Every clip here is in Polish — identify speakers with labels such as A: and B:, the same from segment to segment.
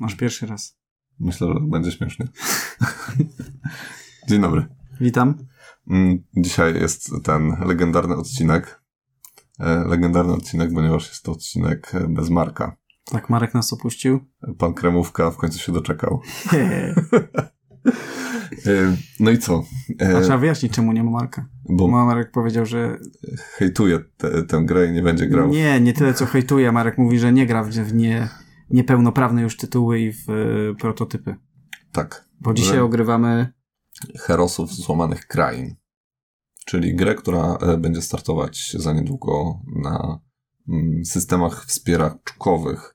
A: Masz pierwszy raz.
B: Myślę, że będzie śmiesznie. Dzień dobry.
A: Witam.
B: Mm, Dzisiaj jest ten legendarny odcinek. E, Legendarny odcinek, ponieważ jest to odcinek bez Marka.
A: Tak, Marek nas opuścił.
B: Pan Kremówka w końcu się doczekał. E, No i co? E,
A: A trzeba wyjaśnić, czemu nie ma Marka.
B: Bo
A: Marek powiedział, że
B: hejtuje te, tę grę i nie będzie grał.
A: nie, nie tyle co hejtuje. Marek mówi, że nie gra w, w nie, niepełnoprawne już tytuły i w e, prototypy.
B: Tak.
A: Bo dzisiaj
B: Że-
A: ogrywamy
B: Herosów Złamanych Krain. Czyli grę, która e, będzie startować za niedługo na mm, systemach wspieraczkowych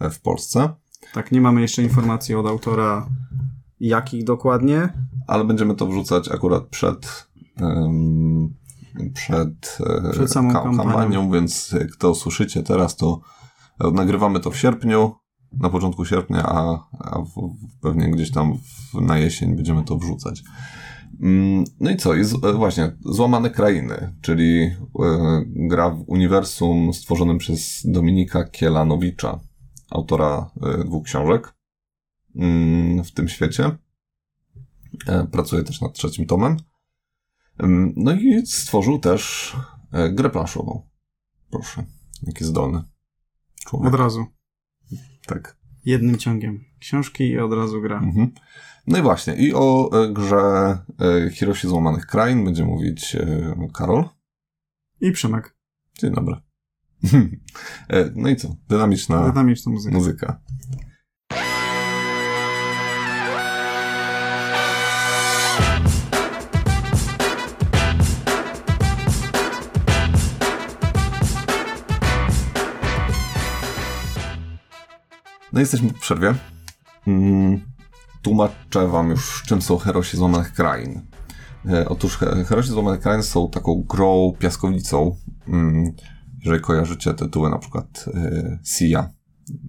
B: e, w Polsce.
A: Tak, nie mamy jeszcze informacji od autora, jakich dokładnie.
B: ale będziemy to wrzucać akurat przed em, przed,
A: Przed samą kampanią.
B: więc jak to słyszycie teraz, to nagrywamy to w sierpniu, na początku sierpnia, a, a w, pewnie gdzieś tam w, na jesień będziemy to wrzucać. Mm, No i co? Jest e, właśnie Złamane Krainy, czyli e, gra w uniwersum stworzonym przez Dominika Kielanowicza, autora e, dwóch książek mm, w tym świecie. Pracuje też nad trzecim tomem. Ym, No i stworzył też grę planszową. Proszę, jaki zdolny człowiek.
A: Od razu.
B: Tak.
A: Jednym ciągiem. Książki i od razu gra.
B: Mhm. No i właśnie, i o e, grze e, Hiroshi Złamanych Krain będzie mówić e, Karol.
A: I Przemek.
B: Dzień dobry. E, No i co? Dynamiczna
A: Dynamiczna muzyka.
B: muzyka. No jesteśmy po przerwie. Mm, Tłumaczę wam już, czym są Herosi Złamanych Krain. E, Otóż He- Herosi Złamanych Krain są taką grą piaskownicą. Mm, Jeżeli kojarzycie tytuły na przykład e, Sia,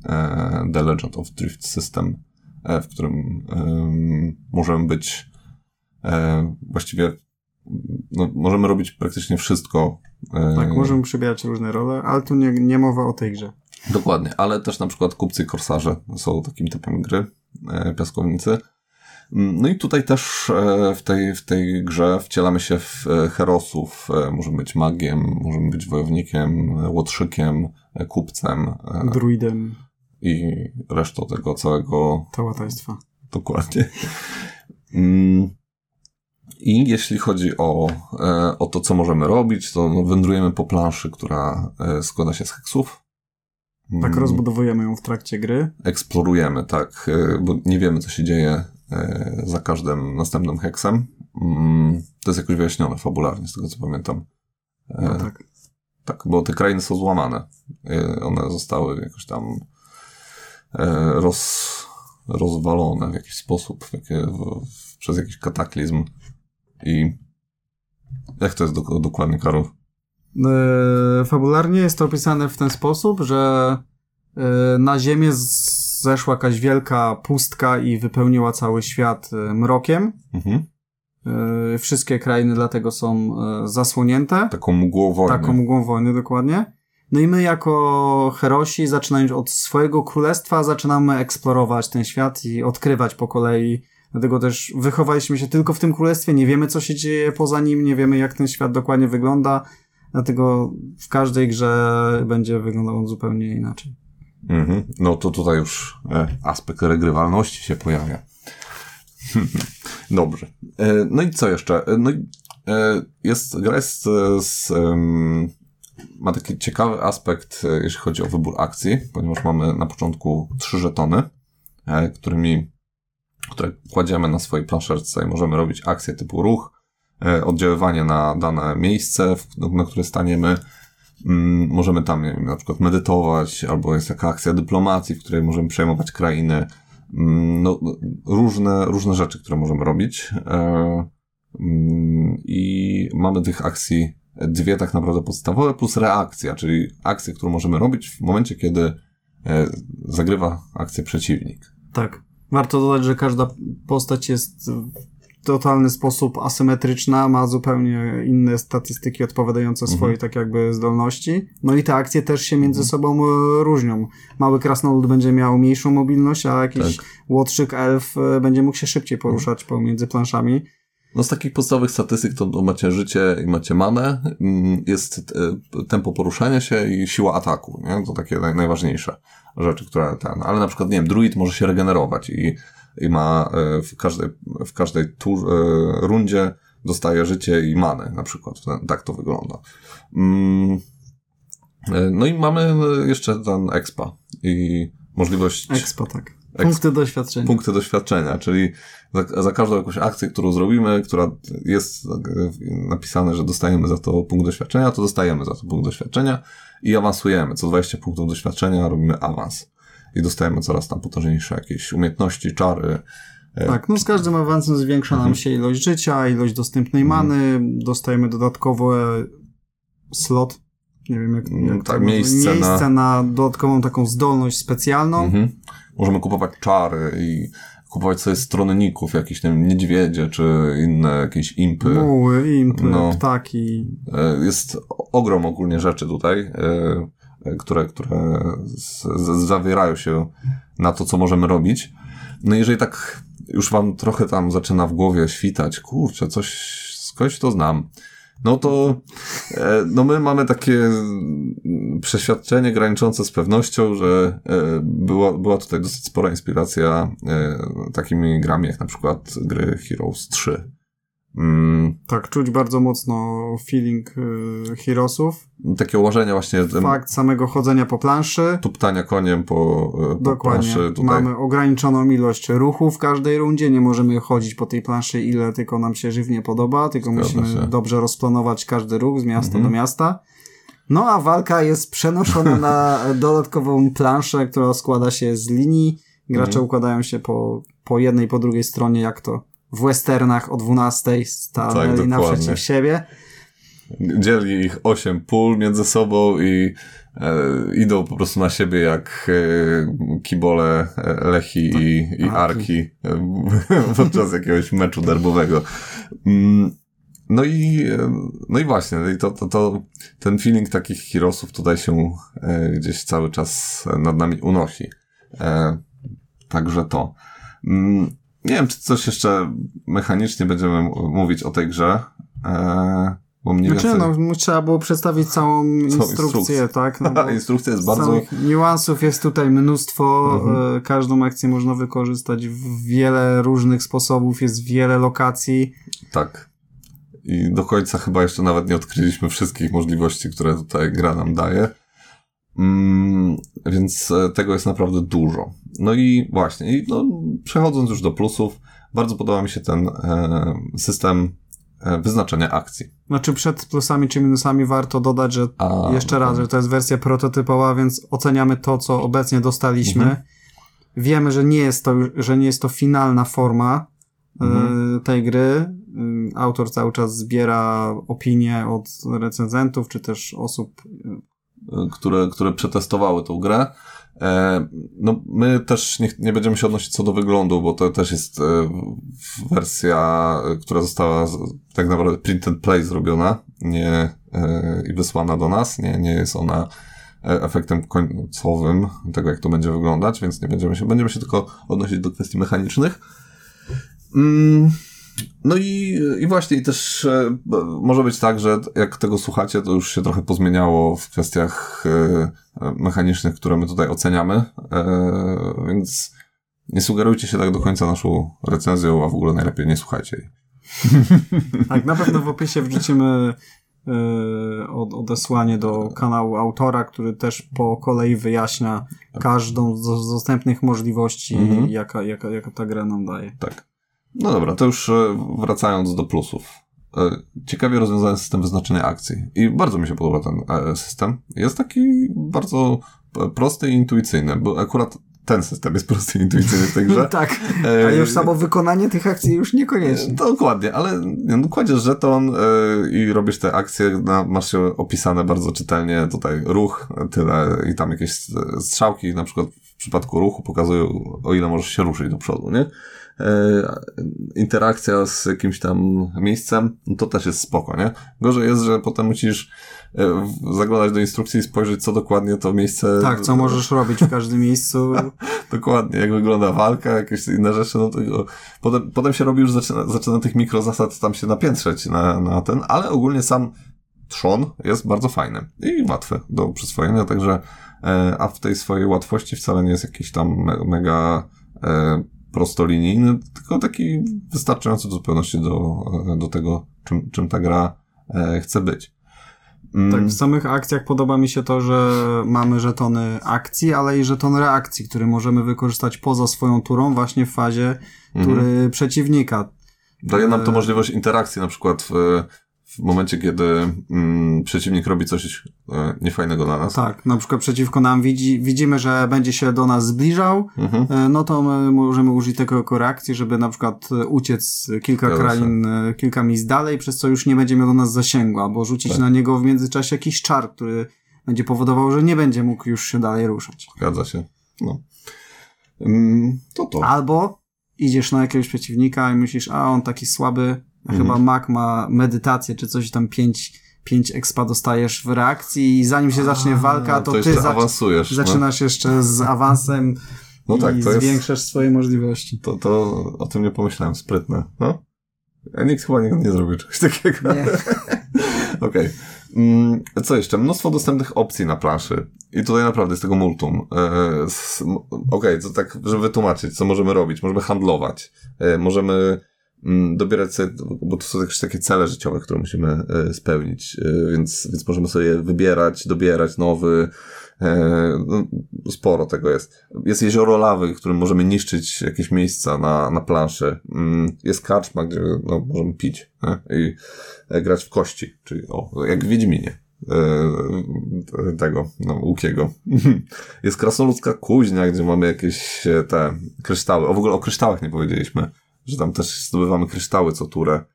B: e, The Legend of Drift System, e, w którym em, możemy być e, właściwie no, możemy robić praktycznie wszystko. e,
A: Tak, możemy przybierać różne role, ale tu nie, nie mowa o tej grze.
B: Dokładnie, ale też na przykład kupcy i korsarze są takim typem gry, e, piaskownicy. Mm, No i tutaj też e, w tej, w tej grze wcielamy się w e, herosów. Możemy być magiem, możemy być wojownikiem, łotrzykiem, kupcem
A: Druidem
B: i resztą tego całego
A: tałataństwa.
B: Dokładnie. Mm. I jeśli chodzi o, o to, co możemy robić, to no, wędrujemy po planszy, która składa się z heksów.
A: Tak
B: Mm,
A: rozbudowujemy ją w trakcie gry.
B: Eksplorujemy, tak, e, bo nie wiemy, co się dzieje e, za każdym następnym heksem. Mm, To jest jakoś wyjaśnione fabularnie, z tego co pamiętam. E,
A: No tak.
B: tak, bo te krainy są złamane. One zostały jakoś tam roz, rozwalone w jakiś sposób, w, w, przez jakiś kataklizm. I jak to jest do, dokładnie, Karol?
A: E, fabularnie jest to opisane w ten sposób, że e, na Ziemię zeszła jakaś wielka pustka i wypełniła cały świat e, mrokiem.
B: Mhm.
A: Wszystkie krainy dlatego są zasłonięte.
B: Taką mgłą wojny.
A: Taką mgłą wojny, dokładnie. No i my jako herosi, zaczynając od swojego królestwa, zaczynamy eksplorować ten świat i odkrywać po kolei. Dlatego też wychowaliśmy się tylko w tym królestwie, nie wiemy co się dzieje poza nim, nie wiemy jak ten świat dokładnie wygląda. Dlatego w każdej grze będzie wyglądał on zupełnie inaczej.
B: Mhm. No to tutaj już e, aspekt regrywalności się pojawia. Dobrze. E, no i co jeszcze? E, No i jest, gra jest z, ma taki ciekawy aspekt, jeśli chodzi o wybór akcji, ponieważ mamy na początku trzy żetony, którymi, które kładziemy na swojej planszerce i możemy robić akcje typu ruch, oddziaływanie na dane miejsce, na które staniemy, Mm, możemy tam nie wiem, na przykład medytować, albo jest taka akcja dyplomacji, w której możemy przejmować krainy. Mm, no, różne, różne rzeczy, które możemy robić. E, mm, I mamy tych akcji dwie tak naprawdę podstawowe, plus reakcja, czyli akcję, którą możemy robić w momencie, kiedy e, zagrywa akcję przeciwnik.
A: Tak. Warto dodać, że każda postać jest totalny sposób asymetryczna, ma zupełnie inne statystyki odpowiadające
B: Mhm.
A: swojej tak jakby zdolności. No i te akcje też się między
B: Mhm.
A: sobą e, różnią. Mały krasnolud będzie miał mniejszą mobilność, a jakiś
B: Tak.
A: łotrzyk elf e, będzie mógł się szybciej poruszać pomiędzy planszami.
B: No z takich podstawowych statystyk to, macie życie i macie manę, mm, jest e, tempo poruszania się i siła ataku, nie? To takie naj, najważniejsze rzeczy, które ten, ale na przykład, nie wiem, druid może się regenerować i, i ma e, w każdej, w każdej tur, e, rundzie dostaje życie i manę, na przykład, Ten- tak to wygląda. Mm, e, no i mamy jeszcze ten expa i możliwość
A: Expo, tak. Punkty doświadczenia.
B: punkty doświadczenia, czyli za, za każdą jakąś akcję, którą zrobimy, która jest napisane, że dostajemy za to punkt doświadczenia, to dostajemy za to punkt doświadczenia i awansujemy. Co 20 punktów doświadczenia robimy awans i dostajemy coraz tam potężniejsze jakieś umiejętności, czary. e,
A: Tak, no z każdym awansem zwiększa
B: Mhm.
A: nam się ilość życia, ilość dostępnej many, dostajemy dodatkowe slot, nie wiem jak,
B: Mm,
A: jak
B: tak,
A: to
B: miejsce na-
A: miejsce na... dodatkową taką zdolność specjalną.
B: Mhm. Możemy kupować czary i kupować sobie stronników, jakieś nie wiem, niedźwiedzie, czy inne jakieś impy.
A: Muły, impy,
B: No.
A: ptaki.
B: E, Jest ogrom ogólnie rzeczy tutaj, e, e, które, które z, z, zawierają się na to, co możemy robić. No jeżeli tak już wam trochę tam zaczyna w głowie świtać, kurczę, coś skądś to znam. No to e, no my mamy takie przeświadczenie graniczące z pewnością, że e, była, była tutaj dosyć spora inspiracja e, takimi grami jak na przykład gry Heroes 3. Mm,
A: Tak, czuć bardzo mocno feeling y, Heroesów.
B: takie ułożenia właśnie
A: Fakt samego chodzenia po planszy.
B: tuptania koniem po, e, po planszy tutaj.
A: Mamy ograniczoną ilość ruchu w każdej rundzie. Nie możemy chodzić po tej planszy ile tylko nam się żywnie podoba, tylko
B: Zgadza
A: musimy
B: się.
A: dobrze rozplanować każdy ruch z miasta
B: Mhm.
A: do miasta. No a walka jest przenoszona na dodatkową planszę, która składa się z linii. Gracze
B: Mhm.
A: układają się po, po jednej, po drugiej stronie, jak to w westernach o 12 stanęli
B: Tak,
A: naprzeciw siebie.
B: Dzieli ich osiem pól między sobą i e, idą po prostu na siebie jak e, kibole e, Lechi i, i
A: Arki.
B: Arki e, podczas jakiegoś meczu derbowego. Mm, No i, e, no i właśnie, no to, to, to, ten feeling takich heroesów tutaj się e, gdzieś cały czas nad nami unosi. E, także to. Mm, nie wiem, czy coś jeszcze mechanicznie będziemy mówić o tej grze. E, bo mniej
A: Znaczy,
B: więcej...
A: no, trzeba było przedstawić całą instrukcję,
B: instrukcję.
A: tak? No, bo
B: Instrukcja jest bardzo...
A: Niuansów jest tutaj mnóstwo.
B: Mhm.
A: e, Każdą akcję można wykorzystać w wiele różnych sposobów, jest wiele lokacji.
B: Tak. I do końca chyba jeszcze nawet nie odkryliśmy wszystkich możliwości, które tutaj gra nam daje. Mm, więc e, tego jest naprawdę dużo. No i właśnie, i no, przechodząc już do plusów, bardzo podoba mi się ten e, system e, wyznaczenia akcji.
A: Znaczy przed plusami czy minusami warto dodać, że
B: A,
A: jeszcze raz, że to jest wersja prototypowa, więc oceniamy to, co obecnie dostaliśmy.
B: Mhm.
A: Wiemy, że nie jest to, że nie jest to finalna forma
B: Mhm.
A: tej gry. Autor cały czas zbiera opinie od recenzentów, czy też osób
B: które, które przetestowały tą grę. E, no, my też nie, nie będziemy się odnosić co do wyglądu, bo to też jest e, wersja, e, która została tak naprawdę print and play zrobiona nie, i wysłana do nas. Nie, nie jest ona efektem końcowym tego, jak to będzie wyglądać, więc nie będziemy się, będziemy się tylko odnosić do kwestii mechanicznych. Mm, no i, i właśnie i też e, może być tak, że jak tego słuchacie, to już się trochę pozmieniało w kwestiach e, e, mechanicznych, które my tutaj oceniamy, e, więc nie sugerujcie się tak do końca naszą recenzją, a w ogóle najlepiej nie słuchajcie jej.
A: Tak, na pewno w opisie wrzucimy e, od, odesłanie do kanału autora, który też po kolei wyjaśnia każdą z, z dostępnych możliwości,
B: Mhm.
A: jaka, jaka, jaka ta gra nam daje.
B: Tak. No dobra, to już e, wracając do plusów. E, Ciekawie rozwiązany system wyznaczenia akcji. I bardzo mi się podoba ten e, system. Jest taki bardzo prosty i intuicyjny, bo akurat ten system jest prosty i intuicyjny w tej grze.
A: tak, a już samo wykonanie tych akcji już niekoniecznie.
B: Dokładnie, ale no, kładziesz żeton i robisz te akcje, masz się opisane bardzo czytelnie, tutaj ruch, tyle i tam jakieś strzałki, na przykład w przypadku ruchu pokazują, o ile możesz się ruszyć do przodu, nie? E, interakcja z jakimś tam miejscem, no to też jest spoko, nie? Gorzej jest, że potem musisz e, zaglądać do instrukcji i spojrzeć, co dokładnie to miejsce...
A: Tak, co możesz robić w każdym miejscu.
B: Dokładnie, jak wygląda walka, jakieś inne rzeczy, no to potem, potem się robi już, zaczyna, zaczyna tych mikrozasad tam się napiętrzeć na, na ten, ale ogólnie sam trzon jest bardzo fajny i łatwy do przyswojenia, także e, a w tej swojej łatwości wcale nie jest jakiś tam me, mega e, prostolinijny, tylko taki wystarczający w zupełności do, e, do tego, czym, czym ta gra e, chce być. Mm,
A: Tak, w samych akcjach podoba mi się to, że mamy żetony akcji, ale i żeton reakcji, który możemy wykorzystać poza swoją turą właśnie w fazie tury przeciwnika.
B: Daje nam to
A: e,
B: możliwość interakcji, na przykład w, momencie, kiedy mm, przeciwnik robi coś e, niefajnego dla nas.
A: Tak, na przykład przeciwko nam widzi, widzimy, że będzie się do nas zbliżał,
B: Mhm.
A: e, no to my możemy użyć tego jako reakcji, żeby na przykład e, uciec kilka
B: Zgadza się.
A: krain, e, kilka miejsc dalej, przez co już nie będzie miał do nas zasięgu, albo rzucić
B: Tak.
A: na niego w międzyczasie jakiś czar, który będzie powodował, że nie będzie mógł już się dalej ruszać.
B: Zgadza się. No. Mm, to to.
A: Albo idziesz na jakiegoś przeciwnika i myślisz, a on taki słaby,
B: Mhm.
A: chyba Mac ma medytację, czy coś tam pięć, pięć expa dostajesz w reakcji i zanim się zacznie walka, to, ty
B: jeszcze
A: zac-
B: awansujesz. No.
A: zaczynasz jeszcze z awansem
B: No tak,
A: i
B: to jest-
A: zwiększasz swoje możliwości.
B: To, to o tym nie pomyślałem. Sprytne. No. A nikt chyba nie, nie zrobił czegoś takiego. Okej. Mm, Co jeszcze? Mnóstwo dostępnych opcji na planszy. I tutaj naprawdę jest tego multum. E, Okej, to tak, żeby wytłumaczyć, co możemy robić. Możemy handlować. E, możemy dobierać sobie, bo to są jakieś takie cele życiowe, które musimy e, spełnić, e, więc, więc możemy sobie wybierać, dobierać nowy. E, no, sporo tego jest. Jest jezioro lawy, w którym możemy niszczyć jakieś miejsca na, na planszy. Mm, Jest karczma, gdzie no, możemy pić nie? i grać w kości, czyli o, jak w Wiedźminie. Tego, no, Łukiego. Jest krasnoludzka kuźnia, gdzie mamy jakieś te kryształy. O, w ogóle o kryształach nie powiedzieliśmy, że tam też zdobywamy kryształy co turę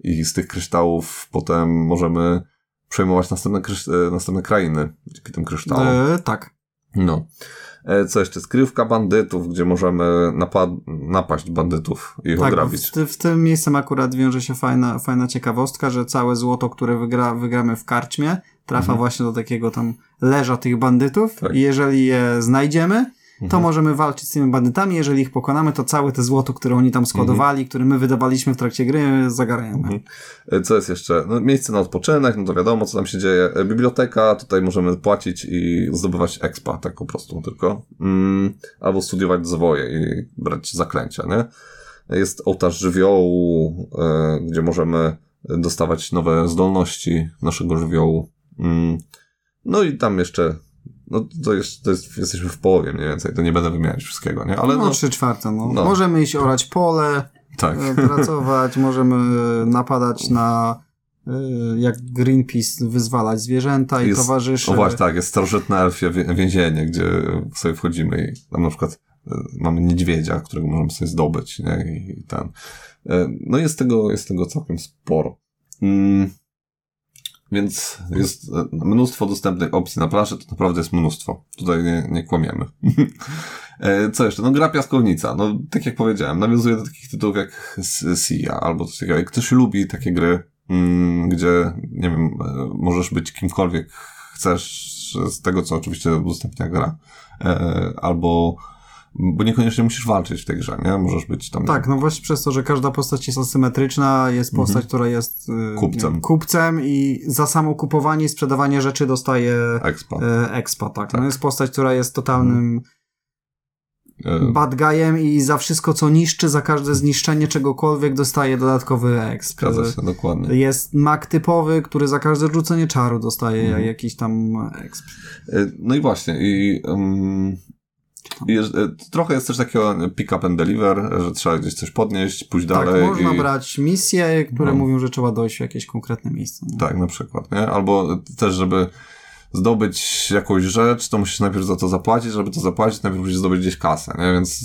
B: i z tych kryształów potem możemy przejmować następne, e, następne krainy dzięki tym kryształom.
A: E, tak.
B: No. E, Co jeszcze? Skryjówka bandytów, gdzie możemy napad- napaść bandytów i ich
A: Tak,
B: ograbić.
A: w, w tym miejscem akurat wiąże się fajna, fajna ciekawostka, że całe złoto, które wygra, wygramy w karczmie, trafia właśnie do takiego tam leża tych bandytów
B: Mhm. Tak.
A: i jeżeli je znajdziemy, to
B: Mhm.
A: możemy walczyć z tymi bandytami. Jeżeli ich pokonamy, to całe te złoto, które oni tam składowali, które my wydawaliśmy w trakcie gry, zagarniamy.
B: Mhm. E, Co jest jeszcze? No, miejsce na odpoczynek, no to wiadomo, co tam się dzieje. E, Biblioteka, tutaj możemy płacić i zdobywać expa, tak po prostu tylko. Mm, albo studiować zwoje i brać zaklęcia, nie? Jest ołtarz żywiołu, e, gdzie możemy dostawać nowe zdolności naszego żywiołu. Mm, no i tam jeszcze, no to, jest, to jest, jesteśmy w połowie mniej więcej, to nie będę wymieniać wszystkiego, nie? Ale
A: no,
B: no,
A: trzy czwarte. No.
B: no.
A: Możemy iść orać pole,
B: tak.
A: e, pracować, możemy e, napadać na e, jak Greenpeace wyzwalać zwierzęta i
B: Jest-
A: towarzyszy.
B: O właśnie, tak, jest starożytne elfie więzienie, gdzie sobie wchodzimy i tam na przykład mamy niedźwiedzia, którego możemy sobie zdobyć, nie? I, i ten. E, No jest tego, jest tego całkiem sporo. Mm. Więc jest e, mnóstwo dostępnych opcji na planszy, to naprawdę jest mnóstwo. Tutaj nie, nie kłamiemy. E, Co jeszcze? No gra piaskownica. No tak jak powiedziałem, nawiązuje do takich tytułów jak Sia albo coś takiego. Jak ktoś lubi takie gry, mm, gdzie, nie wiem, e, możesz być kimkolwiek chcesz, z tego co oczywiście udostępnia gra, albo bo niekoniecznie musisz walczyć w tej grze, nie? Możesz być tam...
A: Tak, no właśnie przez to, że każda postać jest asymetryczna, jest postać, która jest
B: Mhm. Kupcem.
A: kupcem i za samo kupowanie i sprzedawanie rzeczy dostaje
B: Expa.
A: e, expa, tak.
B: Tak.
A: No jest postać, która jest totalnym
B: E,
A: bad guyem i za wszystko, co niszczy, za każde zniszczenie czegokolwiek dostaje dodatkowy exp.
B: Zgadza się, dokładnie.
A: Jest mag typowy, który za każde rzucenie czaru dostaje
B: Mhm.
A: jakiś tam exp.
B: No i właśnie, i, um, i jest- e, trochę jest też takiego pick up and deliver, że trzeba gdzieś coś podnieść, pójść
A: Tak,
B: dalej.
A: można
B: i...
A: brać misje, które
B: No.
A: mówią, że trzeba dojść w jakieś konkretne miejsce. nie?
B: Tak, na przykład, nie? Albo też, żeby zdobyć jakąś rzecz, to musisz najpierw za to zapłacić, żeby to zapłacić, najpierw musisz zdobyć gdzieś kasę, nie? Więc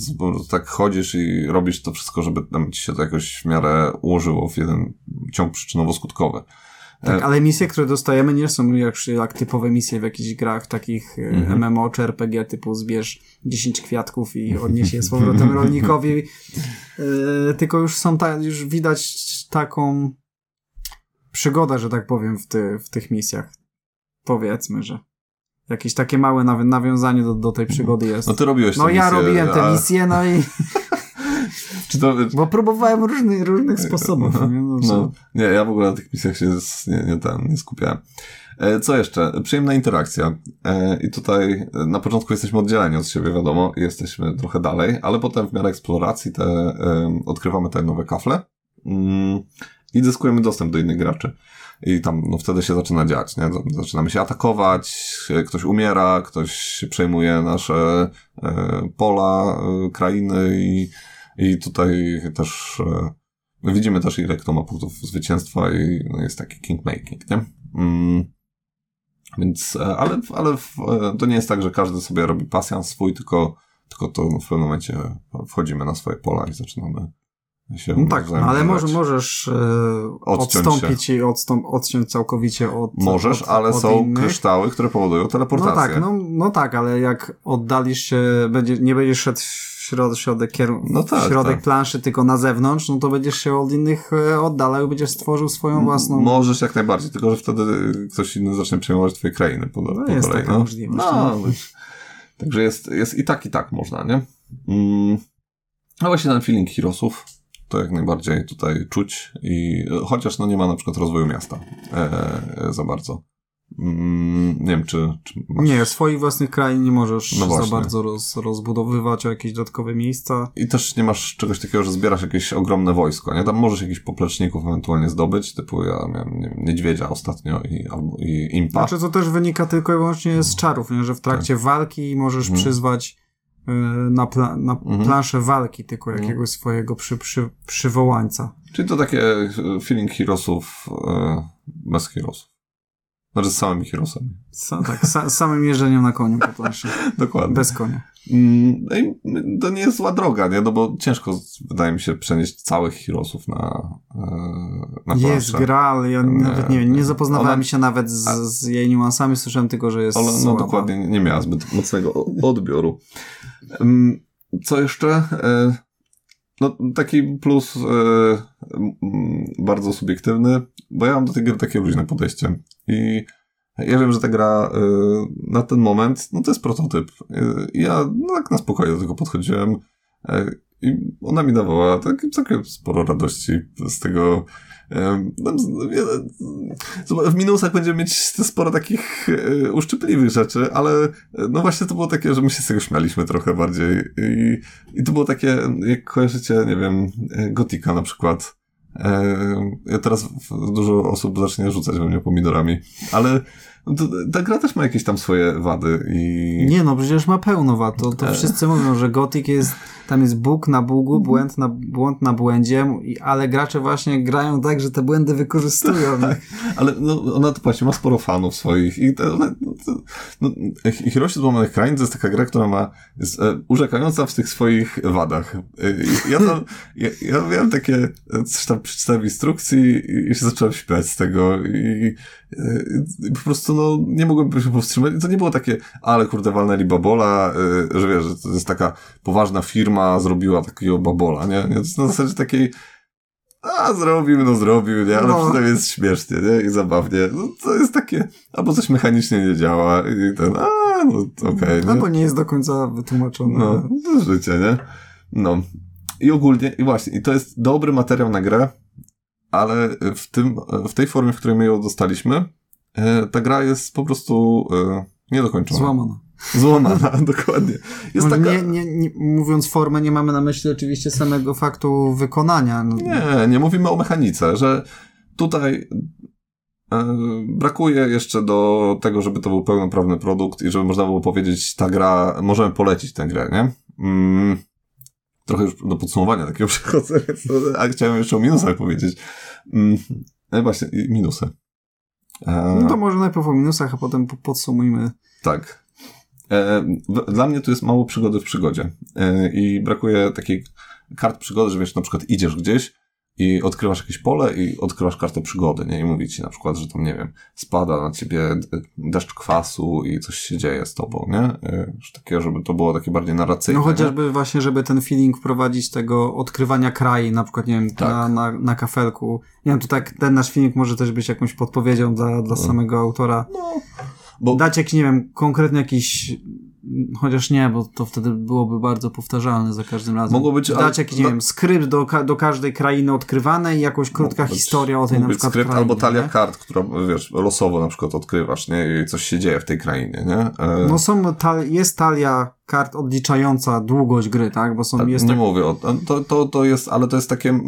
B: tak chodzisz i robisz to wszystko, żeby tam ci się to jakoś w miarę ułożyło w jeden ciąg przyczynowo-skutkowy.
A: Tak, ale misje, które dostajemy, nie są jak, jak typowe misje w jakichś grach takich e,
B: Mhm.
A: MMO czy RPG typu zbierz 10 kwiatków i odnieś je z powrotem rolnikowi. Yy, tylko już są ta, już widać taką przygodę, że tak powiem, w, ty, w tych misjach. Powiedzmy, że jakieś takie małe naw nawiązanie do, do tej przygody jest.
B: No ty robiłeś
A: No ja
B: misje,
A: robiłem te
B: a-
A: misje, no i
B: Czy to,
A: bo próbowałem różnych, różnych sposobów. nie? No, że-
B: No, nie, ja w ogóle na tych misjach się z- nie, nie, ten, nie skupiałem. E, Co jeszcze? Przyjemna interakcja. E, I tutaj e, na początku jesteśmy oddzieleni od siebie, wiadomo, jesteśmy trochę dalej, ale potem w miarę eksploracji te, odkrywamy te nowe kafle mm, i zyskujemy dostęp do innych graczy. I tam no, wtedy się zaczyna dziać, nie? Zaczynamy się atakować, ktoś umiera, ktoś przejmuje nasze pola, krainy i, i tutaj też e, My widzimy też, ile kto ma punktów zwycięstwa i no, jest taki kingmaking, nie? Mm. Więc, ale, ale w, e, to nie jest tak, że każdy sobie robi pasjans swój, tylko, tylko to w pewnym momencie wchodzimy na swoje pola i zaczynamy się
A: No tak, no, ale może, możesz e,
B: Odciąć
A: odstąpić i odstąp, odciąć całkowicie od
B: Możesz,
A: od,
B: ale
A: od
B: są
A: innych.
B: kryształy, które powodują
A: No
B: teleportację.
A: tak, no, no tak, ale jak oddalisz się, będzie, nie będziesz szedł w środek, środek, kieru-
B: No tak,
A: środek
B: tak.
A: planszy, tylko na zewnątrz, no to będziesz się od innych e, oddalał będziesz stworzył swoją własną...
B: Możesz jak najbardziej, tylko że wtedy ktoś inny zacznie przejmować twoje krainy po, po
A: jest
B: kolei.
A: taka
B: no.
A: możliwość,
B: No,
A: no.
B: Także jest, jest i tak, i tak można, nie? Mm. A właśnie ten feeling Heroesów to jak najbardziej tutaj czuć i chociaż no nie ma na przykład rozwoju miasta e, za bardzo. Mm, nie wiem, czy, czy masz...
A: Nie, swoich własnych krain nie możesz
B: No
A: za bardzo roz, rozbudowywać o jakieś dodatkowe miejsca.
B: I też nie masz czegoś takiego, że zbierasz jakieś ogromne wojsko, nie? Tam możesz jakichś popleczników ewentualnie zdobyć, typu ja miałem nie wiem, niedźwiedzia ostatnio i, albo, i impa.
A: Znaczy to też wynika tylko i wyłącznie z czarów, nie? że w trakcie walki możesz
B: Tak. Mhm.
A: przyzwać y, na, pla- na
B: Mhm.
A: planszę walki tylko
B: Mhm.
A: jakiegoś swojego przy, przy, przywołańca.
B: Czyli to takie e, feeling Heroesów e, bez Heroesów. Znaczy z samymi Heroesami.
A: Sa, tak, sa, samym jeżdżeniem na koniu po planszy.
B: Dokładnie.
A: Bez konia.
B: Mm, no i to nie jest zła droga, nie? No bo ciężko, wydaje mi się, przenieść całych Heroesów na, e, na
A: Jest gra, ale ja
B: Nie,
A: nawet nie wiem, nie zapoznawałem
B: ona-
A: się nawet z, z jej niuansami, słyszałem tylko, że jest
B: Ale no
A: słaba.
B: dokładnie nie miała zbyt mocnego odbioru. Mm, Co jeszcze? No taki plus mm, bardzo subiektywny, bo ja mam do tej gry takie luźne podejście. I ja wiem, że ta gra e, na ten moment, no to jest prototyp. I ja no, tak na spokojnie do tego podchodziłem i ona mi dawała tak, całkiem sporo radości z tego. No, W minusach będziemy mieć sporo takich e, uszczypliwych rzeczy, ale e, no właśnie to było takie, że my się z tego śmialiśmy trochę bardziej. I, i to było takie, jak kojarzycie, nie wiem, e, Gotika na przykład. Ja teraz dużo osób zacznie rzucać we mnie pomidorami, ale ta gra też ma jakieś tam swoje wady i...
A: Nie no, przecież ma pełno wad. To, to
B: E.
A: wszyscy mówią, że Gothic jest, tam jest Bóg na Bugu, błęd na, błąd na błędzie, ale gracze właśnie grają tak, że te błędy wykorzystują.
B: Tak, ale no, ona to właśnie ma sporo fanów swoich i to, one, no, to, no, Hiroshi Złamanych jest taka gra, która ma, jest e, urzekająca w tych swoich wadach. E, i ja, tam, ja, ja miałem takie, e, coś tam przeczytałem instrukcji i, i się zacząłem śmiać z tego i, e, i po prostu no, nie mogłem się powstrzymać. I to nie było takie, ale kurde, walnęli babola, e, że wiesz, że to jest taka poważna firma, zrobiła takiego babola, nie? nie? To jest na zasadzie takiej, a zrobił, no zrobił, nie? Ale
A: No.
B: przynajmniej jest śmiesznie, nie? I zabawnie. No to jest takie, albo coś mechanicznie nie działa i ten, a no okej, nie?
A: Albo nie jest do końca wytłumaczone.
B: No, to życie, nie? No. I ogólnie, i właśnie, i to jest dobry materiał na grę, ale w tym, w tej formie, w której my ją dostaliśmy, e, ta gra jest po prostu e, niedokończona.
A: Złamana.
B: Złamana, dokładnie. Jest taka...
A: nie, nie, nie, mówiąc formę, nie mamy na myśli oczywiście samego faktu wykonania. No,
B: Nie, nie mówimy o mechanice, że tutaj e, brakuje jeszcze do tego, żeby to był pełnoprawny produkt i żeby można było powiedzieć, ta gra, możemy polecić tę grę, nie? Mm, trochę już do podsumowania takiego przechodzę, a chciałem jeszcze o minusach powiedzieć. Mm, no i właśnie, minusy. E,
A: no to może najpierw o minusach, a potem po- podsumujmy.
B: tak. E, dla mnie tu jest mało przygody w przygodzie. E, I brakuje takiej kart przygody, że wiesz, na przykład idziesz gdzieś i odkrywasz jakieś pole i odkrywasz kartę przygody, nie? I mówi ci na przykład, że tam, nie wiem, spada na ciebie deszcz kwasu i coś się dzieje z tobą, nie? E, że takie, żeby to było takie bardziej narracyjne.
A: No chociażby nie? właśnie, żeby ten feeling wprowadzić tego odkrywania kraju, na przykład, nie wiem, tak. na, na, na kafelku. Nie wiem, tu tak ten nasz feeling może też być jakąś podpowiedzią dla, dla no. samego autora. No. Bo... Dać jakiś, nie wiem, konkretny jakiś Chociaż nie, bo to wtedy byłoby bardzo powtarzalne za każdym razem. Mogło być... Dać jakiś, nie no, wiem, skrypt do, do każdej krainy odkrywanej i jakąś krótka być, historia o tej na przykład skrypt
B: krainie, albo talia nie? kart, która, wiesz, losowo na przykład odkrywasz, nie? I coś się dzieje w tej krainie, nie?
A: E... No są, ta, jest talia kart odliczająca długość gry, tak? Bo są, jest
B: nie
A: tak...
B: mówię o, to, to, to jest, ale to jest takie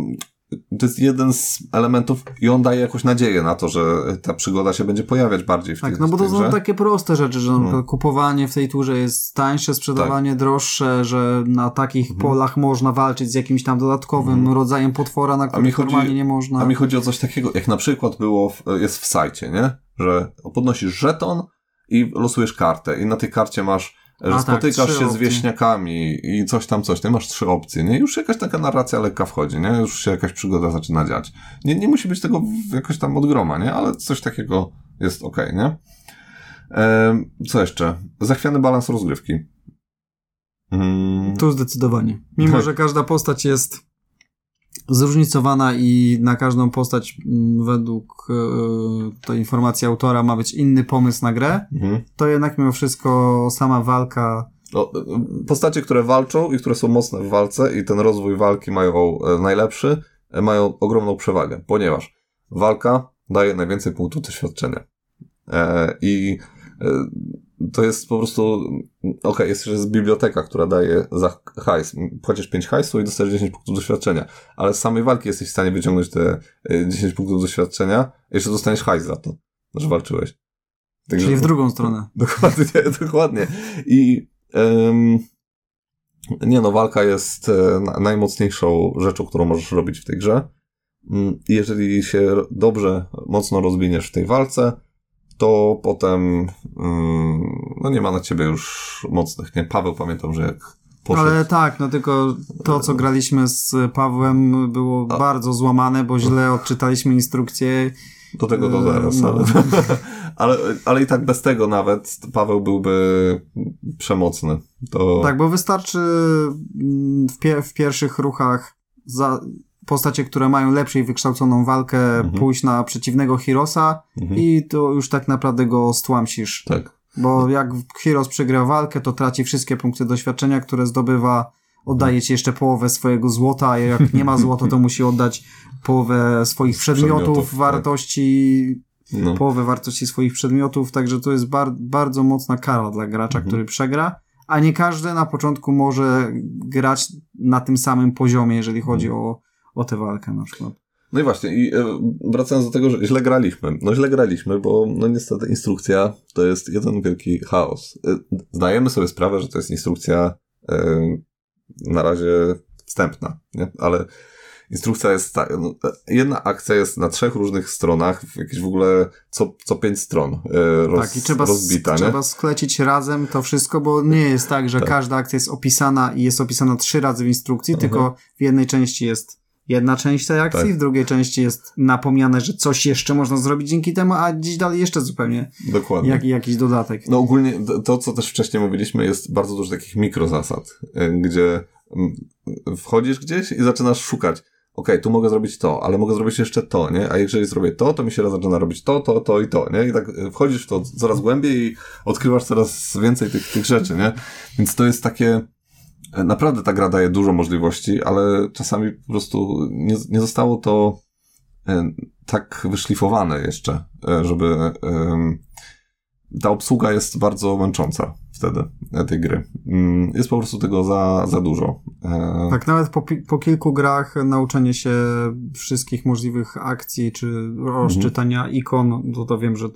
B: to jest jeden z elementów i on daje jakąś nadzieję na to, że ta przygoda się będzie pojawiać bardziej w
A: Tak, no bo to
B: są
A: takie proste rzeczy, że no. kupowanie w tej turze jest tańsze, sprzedawanie tak. droższe, że na takich mhm. polach można walczyć z jakimś tam dodatkowym mhm. rodzajem potwora, na który normalnie nie można.
B: A mi chodzi o coś takiego, jak na przykład było, w, jest w sajcie, nie? Że podnosisz żeton i losujesz kartę i na tej karcie masz że A, tak, spotykasz tak, się opcje. z wieśniakami i coś tam, coś, nie masz trzy opcje, nie? Już jakaś taka narracja lekka wchodzi, nie? Już się jakaś przygoda zaczyna dziać. Nie, nie musi być tego jakoś tam od groma, nie? Ale coś takiego jest ok, nie? E, co jeszcze? Zachwiany balans rozgrywki.
A: Mm. Tu zdecydowanie. Mimo, tak. że każda postać jest zróżnicowana i na każdą postać mm, według e, tej informacji autora ma być inny pomysł na grę, mhm. to jednak mimo wszystko sama walka
B: no, postacie, które walczą i które są mocne w walce i ten rozwój walki mają e, najlepszy, e, mają ogromną przewagę, ponieważ walka daje najwięcej punktów doświadczenia. I to jest po prostu, okej, okay, jest, jest biblioteka, która daje za hajs. Płacisz 5 hajsu i dostajesz 10 punktów doświadczenia, ale z samej walki jesteś w stanie wyciągnąć te 10 y, punktów doświadczenia jeszcze dostaniesz hajs za to, że walczyłeś.
A: Także, Czyli w drugą stronę.
B: Dokładnie, dokładnie. I um, nie no, walka jest e, najmocniejszą rzeczą, którą możesz robić w tej grze. Mm, jeżeli się dobrze, mocno rozwiniesz w tej walce, to potem mm, no nie ma na ciebie już mocnych, nie? Paweł pamiętam, że jak
A: poszedł... Ale tak, no tylko to, co graliśmy z Pawłem było A. bardzo złamane, bo źle odczytaliśmy instrukcję.
B: Do tego do zaraz, no. ale, ale, ale i tak bez tego nawet Paweł byłby przemocny. To...
A: Tak, bo wystarczy mm, w, pie w pierwszych ruchach za, postacie, które mają lepszej wykształconą walkę, mhm. pójść na przeciwnego Hirosa mhm. i to już tak naprawdę go stłamsisz.
B: Tak.
A: Bo jak Hiros przegra walkę, to traci wszystkie punkty doświadczenia, które zdobywa, oddaje ci jeszcze połowę swojego złota, a jak nie ma złota, to musi oddać połowę swoich przedmiotów, przedmiotów tak. wartości, tak. no. połowę wartości swoich przedmiotów, także to jest bar bardzo mocna kara dla gracza, mhm. który przegra a nie każdy na początku może grać na tym samym poziomie, jeżeli chodzi mhm. o o tę walkę na przykład.
B: No i właśnie, i e, wracając do tego, że źle graliśmy. No źle graliśmy, bo no niestety instrukcja to jest jeden wielki chaos. E, zdajemy sobie sprawę, że to jest instrukcja e, na razie wstępna, nie? ale instrukcja jest tak, no, jedna akcja jest na trzech różnych stronach, jakieś w ogóle co, co pięć stron roz, tak, i trzeba, rozbita.
A: Trzeba sklecić razem to wszystko, bo nie jest tak, że tak. każda akcja jest opisana i jest opisana trzy razy w instrukcji, mhm. tylko w jednej części jest jedna część tej akcji, tak. w drugiej części jest napomniane, że coś jeszcze można zrobić dzięki temu, a dziś dalej jeszcze zupełnie
B: Dokładnie.
A: Jak, jakiś dodatek.
B: No ogólnie to, co też wcześniej mówiliśmy, jest bardzo dużo takich mikrozasad, y, gdzie mm, wchodzisz gdzieś i zaczynasz szukać okej, okay, tu mogę zrobić to, ale mogę zrobić jeszcze to, nie? A jeżeli zrobię to, to mi się zaczyna robić to, to, to i to, nie? I tak y, wchodzisz w to coraz głębiej i odkrywasz coraz więcej tych, tych rzeczy, nie? Więc to jest takie, Naprawdę ta gra daje dużo możliwości, ale czasami po prostu nie, nie zostało to e, tak wyszlifowane jeszcze, e, żeby ta obsługa jest bardzo męcząca wtedy e, tej gry. Mm, jest po prostu tego za, za dużo.
A: Tak, nawet po, po kilku grach nauczenie się wszystkich możliwych akcji, czy rozczytania mhm. ikon, to to wiem, że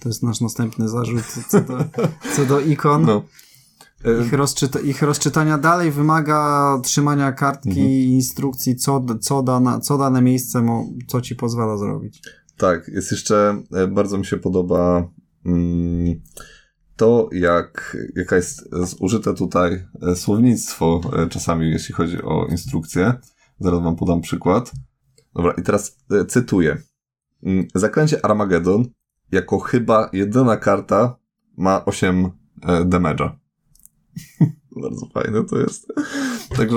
A: to jest nasz następny zarzut co do, co do ikon. No. Ich, rozczyta ich rozczytania dalej wymaga trzymania kartki mhm. i instrukcji, co, co, dana, co dane miejsce, co ci pozwala zrobić.
B: Tak, jest jeszcze, e, bardzo mi się podoba mm, to, jak, jaka jest użyte tutaj e, słownictwo e, czasami, jeśli chodzi o instrukcję. Zaraz wam podam przykład. Dobra, i teraz e, cytuję. Mm, Zaklęcie Armageddon jako chyba jedyna karta ma 8 e, damage'a. Bardzo fajne to jest. Także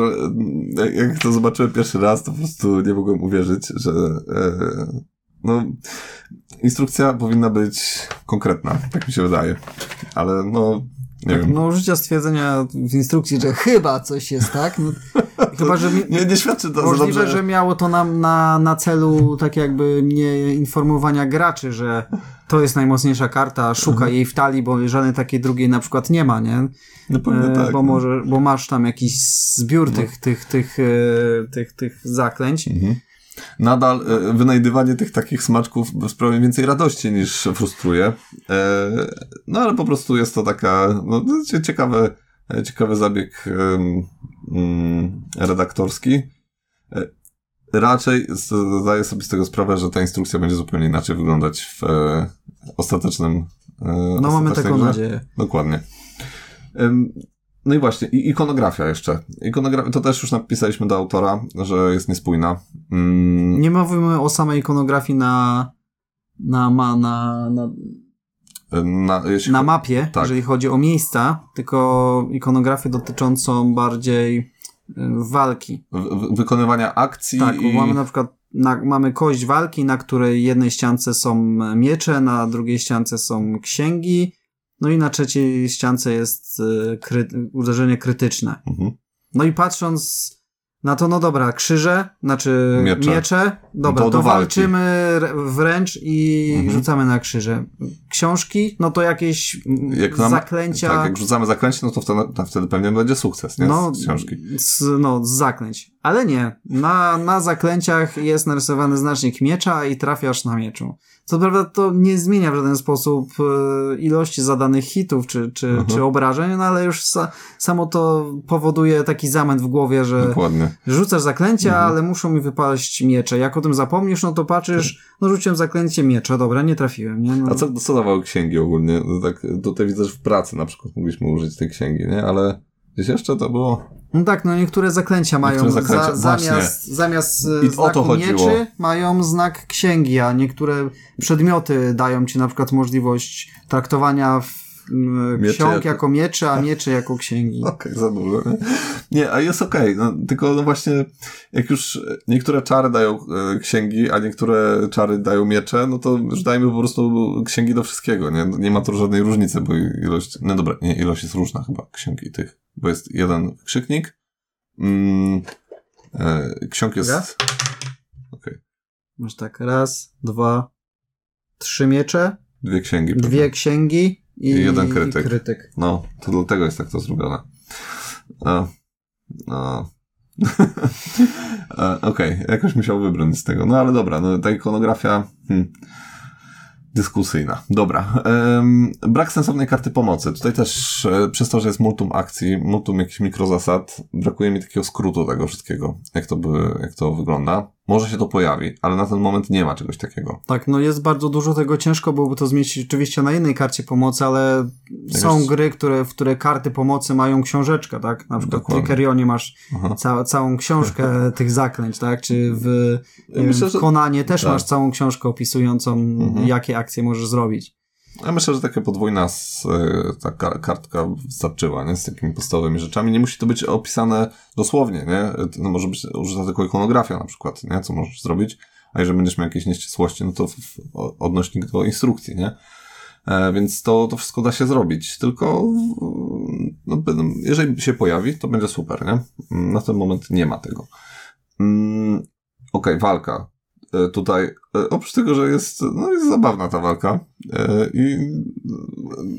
B: jak- jak to zobaczyłem pierwszy raz, to po prostu nie mogłem uwierzyć, że e, no, instrukcja powinna być konkretna, tak mi się wydaje. Ale no, nie wiem.
A: No użycia stwierdzenia w instrukcji, że chyba coś jest, tak? No, chyba, że mi,
B: Nie, nie świadczy to
A: możliwe,
B: dobrze.
A: że miało to nam na, na celu tak jakby nie informowania graczy, że to jest najmocniejsza karta, szuka
B: Mhm.
A: jej w talii, bo żadnej takiej drugiej na przykład nie ma, nie?
B: No pewnie
A: E,
B: tak.
A: bo,
B: no.
A: może, bo masz tam jakiś zbiór tych, tych, tych, e, tych, tych zaklęć.
B: Mhm. Nadal e, wynajdywanie tych takich smaczków sprawia więcej radości niż frustruje. E, no ale po prostu jest to taka no, cie- ciekawy, e, ciekawy zabieg mm, redaktorski. Raczej zdaję sobie z tego sprawę, że ta instrukcja będzie zupełnie inaczej wyglądać w ostatecznym.
A: No mamy taką
B: grze.
A: nadzieję.
B: Dokładnie. No i właśnie, i ikonografia jeszcze. Ikonografia, to też już napisaliśmy do autora, że jest niespójna. Mm,
A: Nie mówimy o samej ikonografii na, na, ma, na, na,
B: na,
A: na mapie,
B: tak.
A: jeżeli chodzi o miejsca, tylko ikonografię dotyczącą bardziej y, walki.
B: w- wykonywania akcji
A: Tak,
B: i...
A: mamy na przykład na, mamy kość walki, na której jednej ściance są miecze, na drugiej ściance są księgi, no i na trzeciej ściance jest y, kry, uderzenie krytyczne.
B: Mhm.
A: No i patrząc na to, no dobra, krzyże, znaczy
B: Miecze.
A: miecze, dobra,
B: To
A: to, walczymy wręcz i
B: Mhm.
A: rzucamy na krzyże. Książki, no to jakieś
B: Jak nam-
A: zaklęcia.
B: Tak, jak rzucamy zaklęcie, no to wtedy, to wtedy pewnie będzie sukces, nie?
A: no,
B: Z książki.
A: Z, no, z zaklęć. Ale nie. Na, na zaklęciach jest narysowany znacznik miecza i trafiasz na mieczu. Co prawda to nie zmienia w żaden sposób e, ilości zadanych hitów czy, czy,
B: Mhm.
A: czy obrażeń, no ale już sa, samo to powoduje taki zamęt w głowie, że
B: Dokładnie.
A: Rzucasz zaklęcia,
B: Mhm.
A: ale muszą mi wypaść miecze. Jak o tym zapomnisz, no to patrzysz, no rzuciłem zaklęcie miecza, dobra, nie trafiłem, nie? No.
B: A co, co dawały księgi ogólnie? No tak, tutaj widzę, że w pracy na przykład mogliśmy użyć tej księgi, nie? Ale gdzieś jeszcze to było...
A: No tak, no niektóre zaklęcia mają
B: Niektóre zaklęcia,
A: za, zamiast, zamiast
B: I
A: e,
B: o to
A: znaku
B: chodziło.
A: mieczy mają znak księgi, a niektóre przedmioty dają ci na przykład możliwość traktowania w,
B: Miecze
A: ksiąg
B: jako-
A: jako miecze, a miecze jako księgi.
B: Okej, za dużo, nie? Nie, a jest okej, no, tylko no właśnie, jak już niektóre czary dają e, księgi, a niektóre czary dają miecze, no to już dajmy po prostu księgi do wszystkiego, nie? Nie ma tu żadnej różnicy, bo ilość, no dobra, nie, ilość jest różna chyba, księgi tych, bo jest jeden krzyknik, mm, e, ksiąg jest...
A: Raz?
B: Okej,
A: Masz tak, raz, dwa, trzy miecze,
B: dwie księgi. pewnie.
A: dwie księgi i,
B: jeden krytyk.
A: krytyk.
B: No, to dlatego jest tak to zrobione. A, a. E, Okej, jakoś musiał wybrnąć z tego. No ale dobra, no ta ikonografia hmm, dyskusyjna. Dobra. Em, brak sensownej karty pomocy. Tutaj też e, przez to, że jest multum akcji, multum jakichś mikrozasad, brakuje mi takiego skrótu tego wszystkiego, jak to, by, jak to wygląda. Może się to pojawi, ale na ten moment nie ma czegoś takiego.
A: Tak, no jest bardzo dużo tego, ciężko byłoby to zmieścić oczywiście na jednej karcie pomocy, ale
B: Tak
A: są
B: jest.
A: gry, które, w które karty pomocy mają książeczkę, tak? Na przykład w
B: Dokładnie.
A: Trickerionie masz ca całą książkę tych zaklęć, tak? Czy w,
B: Myślę,
A: wiem,
B: że-
A: w Konanie też
B: tak.
A: masz całą książkę opisującą,
B: Mhm.
A: jakie akcje możesz zrobić.
B: Ja myślę, że taka podwójna e, taka kartka wystarczyła, nie? Z takimi podstawowymi rzeczami. Nie musi to być opisane dosłownie, nie? No może być użyta tylko ikonografia na przykład, nie? Co możesz zrobić. A jeżeli będziesz miał jakieś nieścisłości, no to odnośnik do instrukcji, nie? E, więc to, to wszystko da się zrobić. Tylko no, jeżeli się pojawi, to będzie super, nie? Na ten moment nie ma tego. Mm, Okej, walka. E, Tutaj, e, oprócz tego, że jest, no jest zabawna ta walka e, i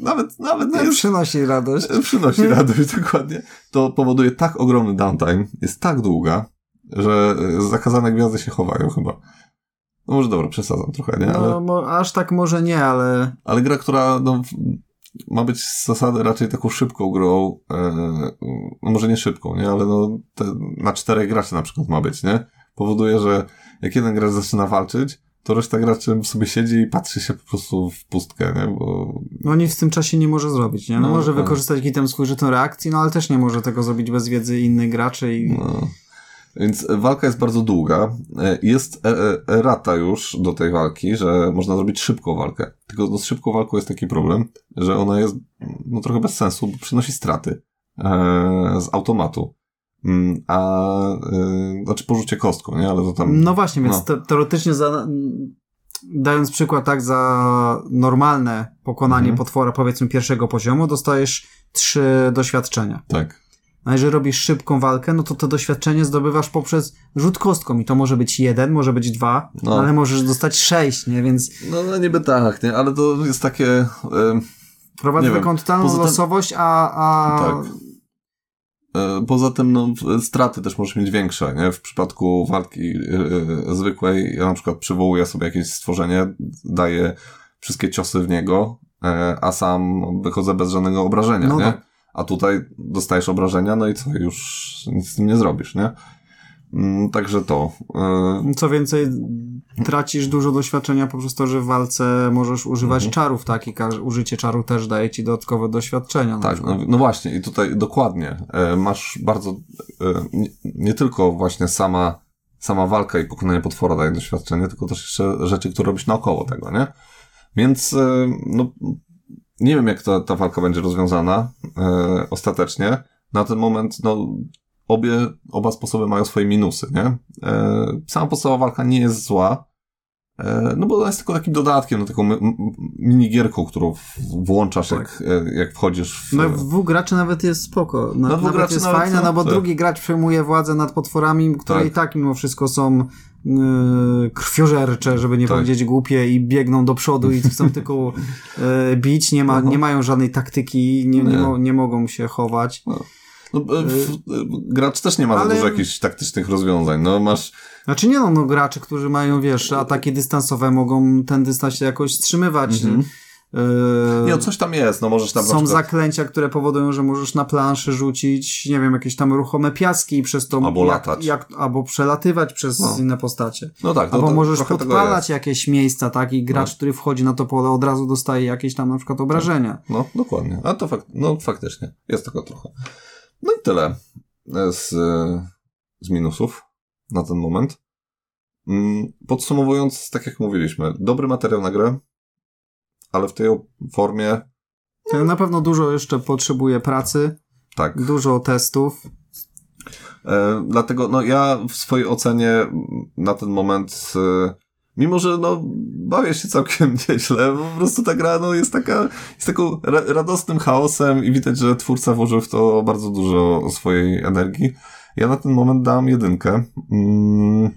B: nawet, nawet nie
A: No,
B: jest,
A: przynosi radość.
B: przynosi radość, dokładnie, to powoduje tak ogromny downtime, jest tak długa, że zakazane gwiazdy się chowają chyba. No może dobra, przesadzam trochę, nie? Ale,
A: No, aż tak może nie, ale
B: ale gra, która no, ma być z zasady raczej taką szybką grą, e, no może nie szybką, nie? Ale no, te, na czterech graczy na przykład ma być, nie? Powoduje, że jak jeden gracz zaczyna walczyć, to reszta graczy sobie siedzi i patrzy się po prostu w pustkę, nie? Bo
A: no nic w tym czasie nie może zrobić, nie? No,
B: No,
A: może
B: tak.
A: wykorzystać tam swój żeton reakcji, no ale też nie może tego zrobić bez wiedzy innych graczy i...
B: No. Więc walka jest bardzo długa. E, Jest e- e- erata już do tej walki, że można zrobić szybką walkę. Tylko no, z szybką walką jest taki problem, że ona jest no, trochę bez sensu, bo przynosi straty z automatu. Mm, A, e, znaczy porzucie kostką, nie? Ale to tam...
A: No właśnie, więc
B: no.
A: te, teoretycznie za, dając przykład tak za normalne pokonanie
B: Mhm.
A: potwora powiedzmy pierwszego poziomu, dostajesz trzy doświadczenia.
B: Tak.
A: A jeżeli robisz szybką walkę, no to to doświadczenie zdobywasz poprzez rzut kostką i to może być jeden, może być dwa,
B: No.
A: ale możesz dostać sześć, nie? Więc
B: No, no niby tak, nie? Ale to jest takie... Nie wiem.
A: taką totalną losowość, a, a
B: Tak. E, Poza tym, no, straty też możesz mieć większe, nie? W przypadku walki e, zwykłej, ja na przykład przywołuję sobie jakieś stworzenie, daję wszystkie ciosy w niego, e, a sam wychodzę bez żadnego obrażenia,
A: No
B: nie?
A: tak.
B: A tutaj dostajesz obrażenia, no i co, już nic z tym nie zrobisz, nie? Mm, Także to. e,
A: co więcej, tracisz dużo doświadczenia poprzez to, że w walce możesz używać
B: Mhm.
A: czarów, tak? I użycie czaru też daje ci dodatkowe doświadczenia.
B: Tak, no, no właśnie, i tutaj dokładnie. E, masz bardzo. E, nie, nie tylko właśnie sama, sama walka i pokonanie potwora daje doświadczenie, tylko też jeszcze rzeczy, które robisz naokoło tego, nie? Więc, no, nie wiem, jak ta, ta walka będzie rozwiązana ostatecznie. Na ten moment, no, obie, oba sposoby mają swoje minusy, nie? E, sama podstawowa walka nie jest zła. E, No bo ona jest tylko takim dodatkiem, no taką minigierką, którą włączasz,
A: Tak.
B: jak, e, jak wchodzisz w...
A: No w dwóch graczy nawet jest spoko. Na,
B: No, dwóch graczy
A: jest
B: nawet,
A: fajne,
B: no,
A: no bo
B: tak.
A: drugi gracz przejmuje władzę nad potworami, które
B: Tak.
A: i tak mimo wszystko są yy, krwiożercze, żeby nie
B: Tak.
A: powiedzieć głupie i biegną do przodu i chcą tylko yy, bić, nie, ma,
B: Aha.
A: nie mają żadnej taktyki, nie, nie,
B: Nie.
A: mo, nie mogą się chować.
B: No, e, w, e, gracz też nie ma
A: Ale-
B: za dużo jakichś taktycznych rozwiązań. No masz.
A: Znaczy nie no, no gracze, którzy mają, wiesz, ataki dystansowe mogą ten dystans jakoś wstrzymywać.
B: Mhm.
A: Yy,
B: Nie, no coś tam jest, no możesz tam
A: Są
B: przykład...
A: zaklęcia, które powodują, że możesz na planszy rzucić, nie wiem, jakieś tam ruchome piaski i przez to...
B: Albo
A: jak,
B: latać.
A: Jak, albo przelatywać przez
B: No.
A: inne postacie.
B: No tak, no
A: Albo
B: to
A: możesz podpalać jakieś miejsca, tak? I gracz,
B: No.
A: który wchodzi na to pole, od razu dostaje jakieś tam na przykład obrażenia.
B: No, dokładnie. A to fakt, no faktycznie. Jest tego trochę. No i tyle e, z, e, z minusów na ten moment. Mm, Podsumowując, tak jak mówiliśmy, dobry materiał na grę, ale w tej formie,
A: To Na pewno dużo jeszcze potrzebuje pracy,
B: tak.
A: dużo testów.
B: E, dlatego, no ja w swojej ocenie na ten moment, e, mimo że no bawię się całkiem nieźle, po prostu ta gra no, jest taka, jest taką ra radosnym chaosem i widać, że twórca włożył w to bardzo dużo swojej energii. Ja na ten moment dam jedynkę. Mm,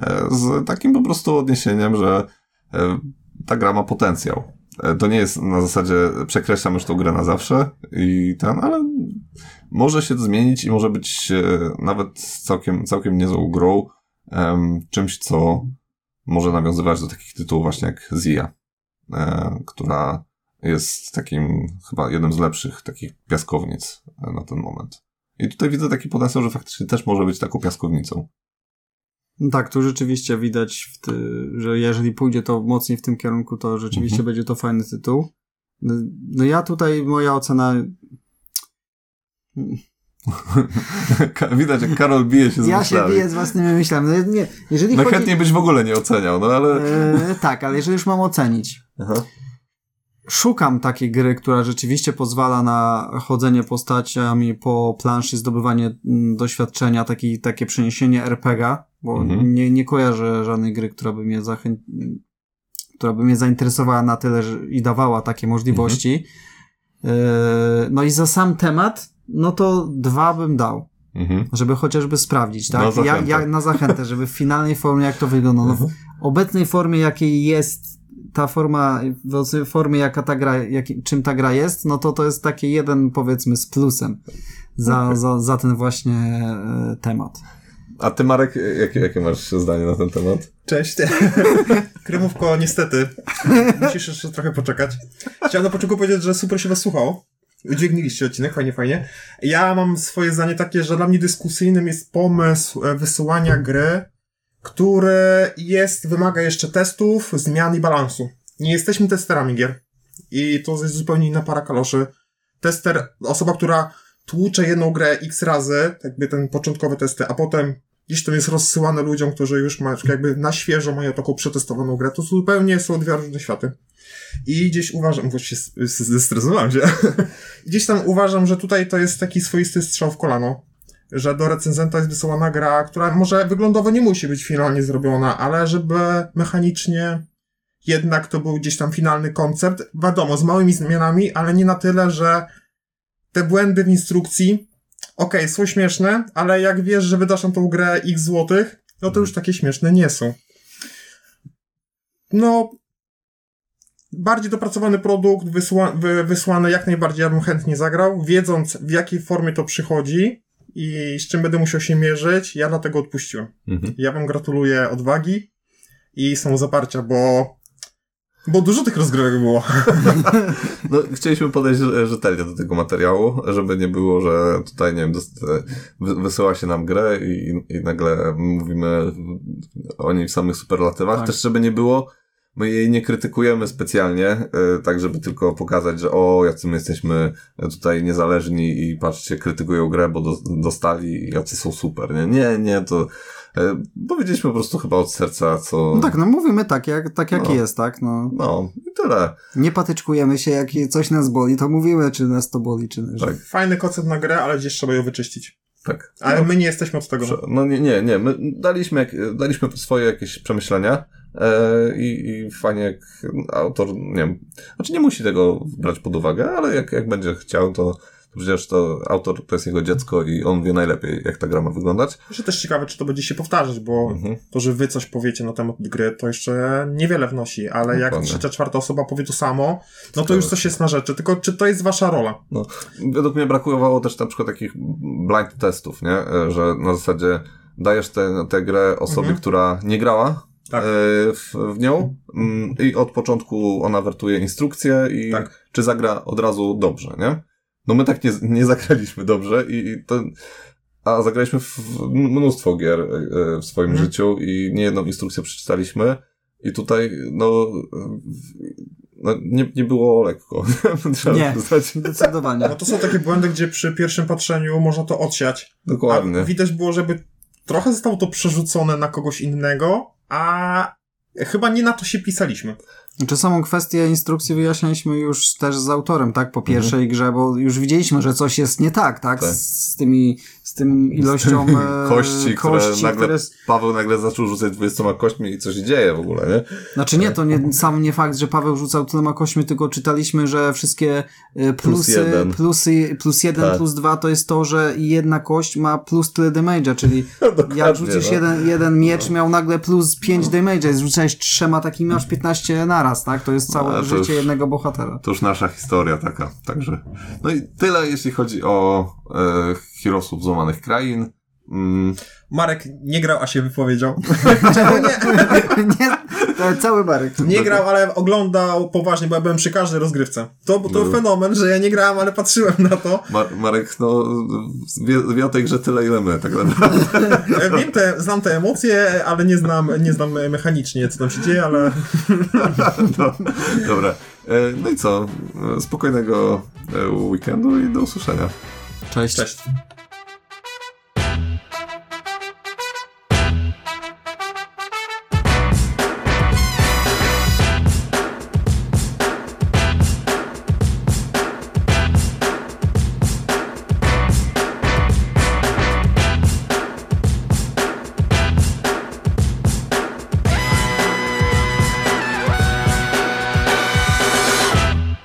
B: e, z takim po prostu odniesieniem, że e, ta gra ma potencjał. E, To nie jest na zasadzie przekreślam już tą grę na zawsze i ten, ale może się to zmienić i może być nawet całkiem, całkiem niezłą grą, czymś, co może nawiązywać do takich tytułów właśnie jak Zia, e, która jest takim chyba jednym z lepszych takich piaskownic e, na ten moment. I tutaj widzę taki potencjał, że faktycznie też może być taką piaskownicą.
A: No Tak, tu rzeczywiście widać, ty, że jeżeli pójdzie to mocniej w tym kierunku, to rzeczywiście
B: Mhm.
A: będzie to fajny tytuł. No, no ja tutaj, moja ocena
B: Widać, jak Karol bije się z
A: Ja się
B: myślami.
A: biję z własnymi myślami. No, nie, jeżeli chodzi...
B: Najchętniej byś w ogóle nie oceniał, no ale...
A: E, tak, ale jeżeli już mam ocenić,
B: Aha.
A: szukam takiej gry, która rzeczywiście pozwala na chodzenie postaciami po planszy, zdobywanie mm, doświadczenia, taki, takie przeniesienie RPG, bo
B: Mhm.
A: nie, nie kojarzę żadnej gry, która by mnie zachę... która by mnie zainteresowała na tyle że... i dawała takie możliwości. E, no i za sam temat, no to dwa bym dał.
B: Mhm.
A: Żeby chociażby sprawdzić,
B: Na
A: tak? Ja,
B: zachętę.
A: ja, na zachętę, żeby w finalnej formie, jak to wygląda. No, w obecnej formie, jakiej jest ta forma, w formie, jaka ta gra, jak, czym ta gra jest, no to to jest takie jeden, powiedzmy, z plusem za,
B: Okej.
A: za, za ten właśnie e, temat.
B: A ty, Marek, jakie, jakie masz zdanie na ten temat?
C: Cześć. Krymówko, niestety. Musisz jeszcze trochę poczekać. Chciałem na początku powiedzieć, że super się was słuchało. Udźwigniliście odcinek, fajnie, fajnie. Ja mam swoje zdanie takie, że dla mnie dyskusyjnym jest pomysł e, wysyłania gry, który jest, wymaga jeszcze testów, zmian i balansu. Nie jesteśmy testerami gier. I to jest zupełnie inna para kaloszy. Tester, osoba, która tłucze jedną grę x razy, jakby ten początkowe testy, a potem gdzieś to jest rozsyłane ludziom, którzy już mają, jakby na świeżo mają taką przetestowaną grę, to zupełnie są dwie różne światy. I gdzieś uważam, s- zestresowałem się, gdzieś tam uważam, że tutaj to jest taki swoisty strzał w kolano, że do recenzenta jest wysyłana gra, która może wyglądowo nie musi być finalnie zrobiona, ale żeby mechanicznie jednak to był gdzieś tam finalny koncept, wiadomo, z małymi zmianami, ale nie na tyle, że te błędy w instrukcji, okej, są śmieszne, ale jak wiesz, że wydasz na tą grę x złotych, no to już takie śmieszne nie są. No, bardziej dopracowany produkt, wysła, wy, wysłany jak najbardziej, ja bym chętnie zagrał, wiedząc w jakiej formie to przychodzi i z czym będę musiał się mierzyć, ja dlatego odpuściłem.
B: Mhm.
C: Ja wam gratuluję odwagi i samozaparcia, bo bo dużo tych rozgrywek było.
B: No, chcieliśmy podejść rzetelnie do tego materiału, żeby nie było, że tutaj, nie wiem, wysyła się nam grę i, i nagle mówimy o niej w samych superlatywach.
A: Tak.
B: Też żeby nie było, my jej nie krytykujemy specjalnie, e, tak żeby tylko pokazać, że o, jacy my jesteśmy tutaj niezależni i patrzcie, krytykują grę, bo do, dostali i jacy są super, nie? Nie, nie, to e, powiedzieliśmy po prostu chyba od serca, co...
A: No tak, no mówimy tak, jak, tak jak
B: No.
A: jest, tak? No.
B: No, i tyle.
A: Nie patyczkujemy się, jak coś nas boli, to mówimy, czy nas to boli, czy.
B: Tak.
C: Fajny koncept na grę, ale gdzieś trzeba ją wyczyścić.
B: Tak.
C: Ale my nie jesteśmy od tego.
B: No nie, nie, nie. My daliśmy, jak, daliśmy swoje jakieś przemyślenia e, i, i fajnie jak autor, nie wiem, znaczy nie musi tego brać pod uwagę, ale jak, jak będzie chciał, to, przecież to autor to jest jego dziecko i on wie najlepiej, jak ta gra ma wyglądać.
C: Jeszcze też ciekawe, czy to będzie się powtarzać, bo
B: Mhm.
C: to, że wy coś powiecie na temat gry, to jeszcze niewiele wnosi, ale jak trzecia, czwarta osoba powie to samo, no to już coś jest na rzeczy. Tylko czy to jest wasza rola?
B: No, według mnie brakowało też na przykład takich blind testów, nie? E, Że na zasadzie dajesz tę tę grę osobie,
C: Mhm.
B: która nie grała
C: Tak.
B: e, w, w nią mm, i od początku ona wertuje instrukcję i
C: Tak.
B: czy zagra od razu dobrze, nie? No my tak nie, nie zagraliśmy dobrze i, i to... A zagraliśmy w mnóstwo gier e, w swoim
C: Mhm.
B: życiu i niejedną instrukcję przeczytaliśmy i tutaj, no, no nie, nie było lekko. Trzeba
A: Nie.
B: przyznać.
A: Zdecydowanie.
C: No to są takie błędy, gdzie przy pierwszym patrzeniu można to odsiać.
B: Dokładnie.
C: A widać było, żeby trochę zostało to przerzucone na kogoś innego, a chyba nie na to się pisaliśmy.
A: Znaczy samą kwestię instrukcji wyjaśnialiśmy już też z autorem, tak? Po pierwszej grze, bo już widzieliśmy, że coś jest nie tak, tak?
B: Tak.
A: Z tymi, z tym ilością e,
B: kości, które
A: kości,
B: nagle
A: które...
B: Paweł nagle zaczął rzucać 20 kośćmi i co się dzieje w ogóle, nie?
A: Znaczy nie, to nie, sam nie fakt, że Paweł rzucał tyloma kośćmi, tylko czytaliśmy, że wszystkie e, plusy,
B: jeden.
A: plusy, plus jeden,
B: Tak.
A: plus dwa to jest to, że jedna kość ma plus tyle damage'a, czyli
B: Dokładnie,
A: jak rzucisz
B: no.
A: jeden, jeden miecz, miał nagle plus 5 damage'a, jak rzucałeś trzema takimi, masz 15 naraz, tak? To jest całe
B: to
A: życie
B: już-
A: jednego bohatera.
B: To już nasza historia taka, także. No i tyle, jeśli chodzi o e, Heroesów Złamanych Krain. Mm,
C: Marek nie grał, a się wypowiedział. Czemu nie?
A: nie, to cały barek.
C: Nie grał, ale oglądał poważnie, bo ja byłem przy każdej rozgrywce. To, to
B: No.
C: fenomen, że ja nie grałem, ale patrzyłem na to.
B: Mar- Marek, no, wie, wie o tej grze tyle, ile my, tak naprawdę.
C: Wiem te, znam te emocje, ale nie znam, nie znam mechanicznie, co tam się dzieje, ale
B: No, dobra. E, no i co? E, Spokojnego e, weekendu i do usłyszenia.
A: Cześć.
C: cześć.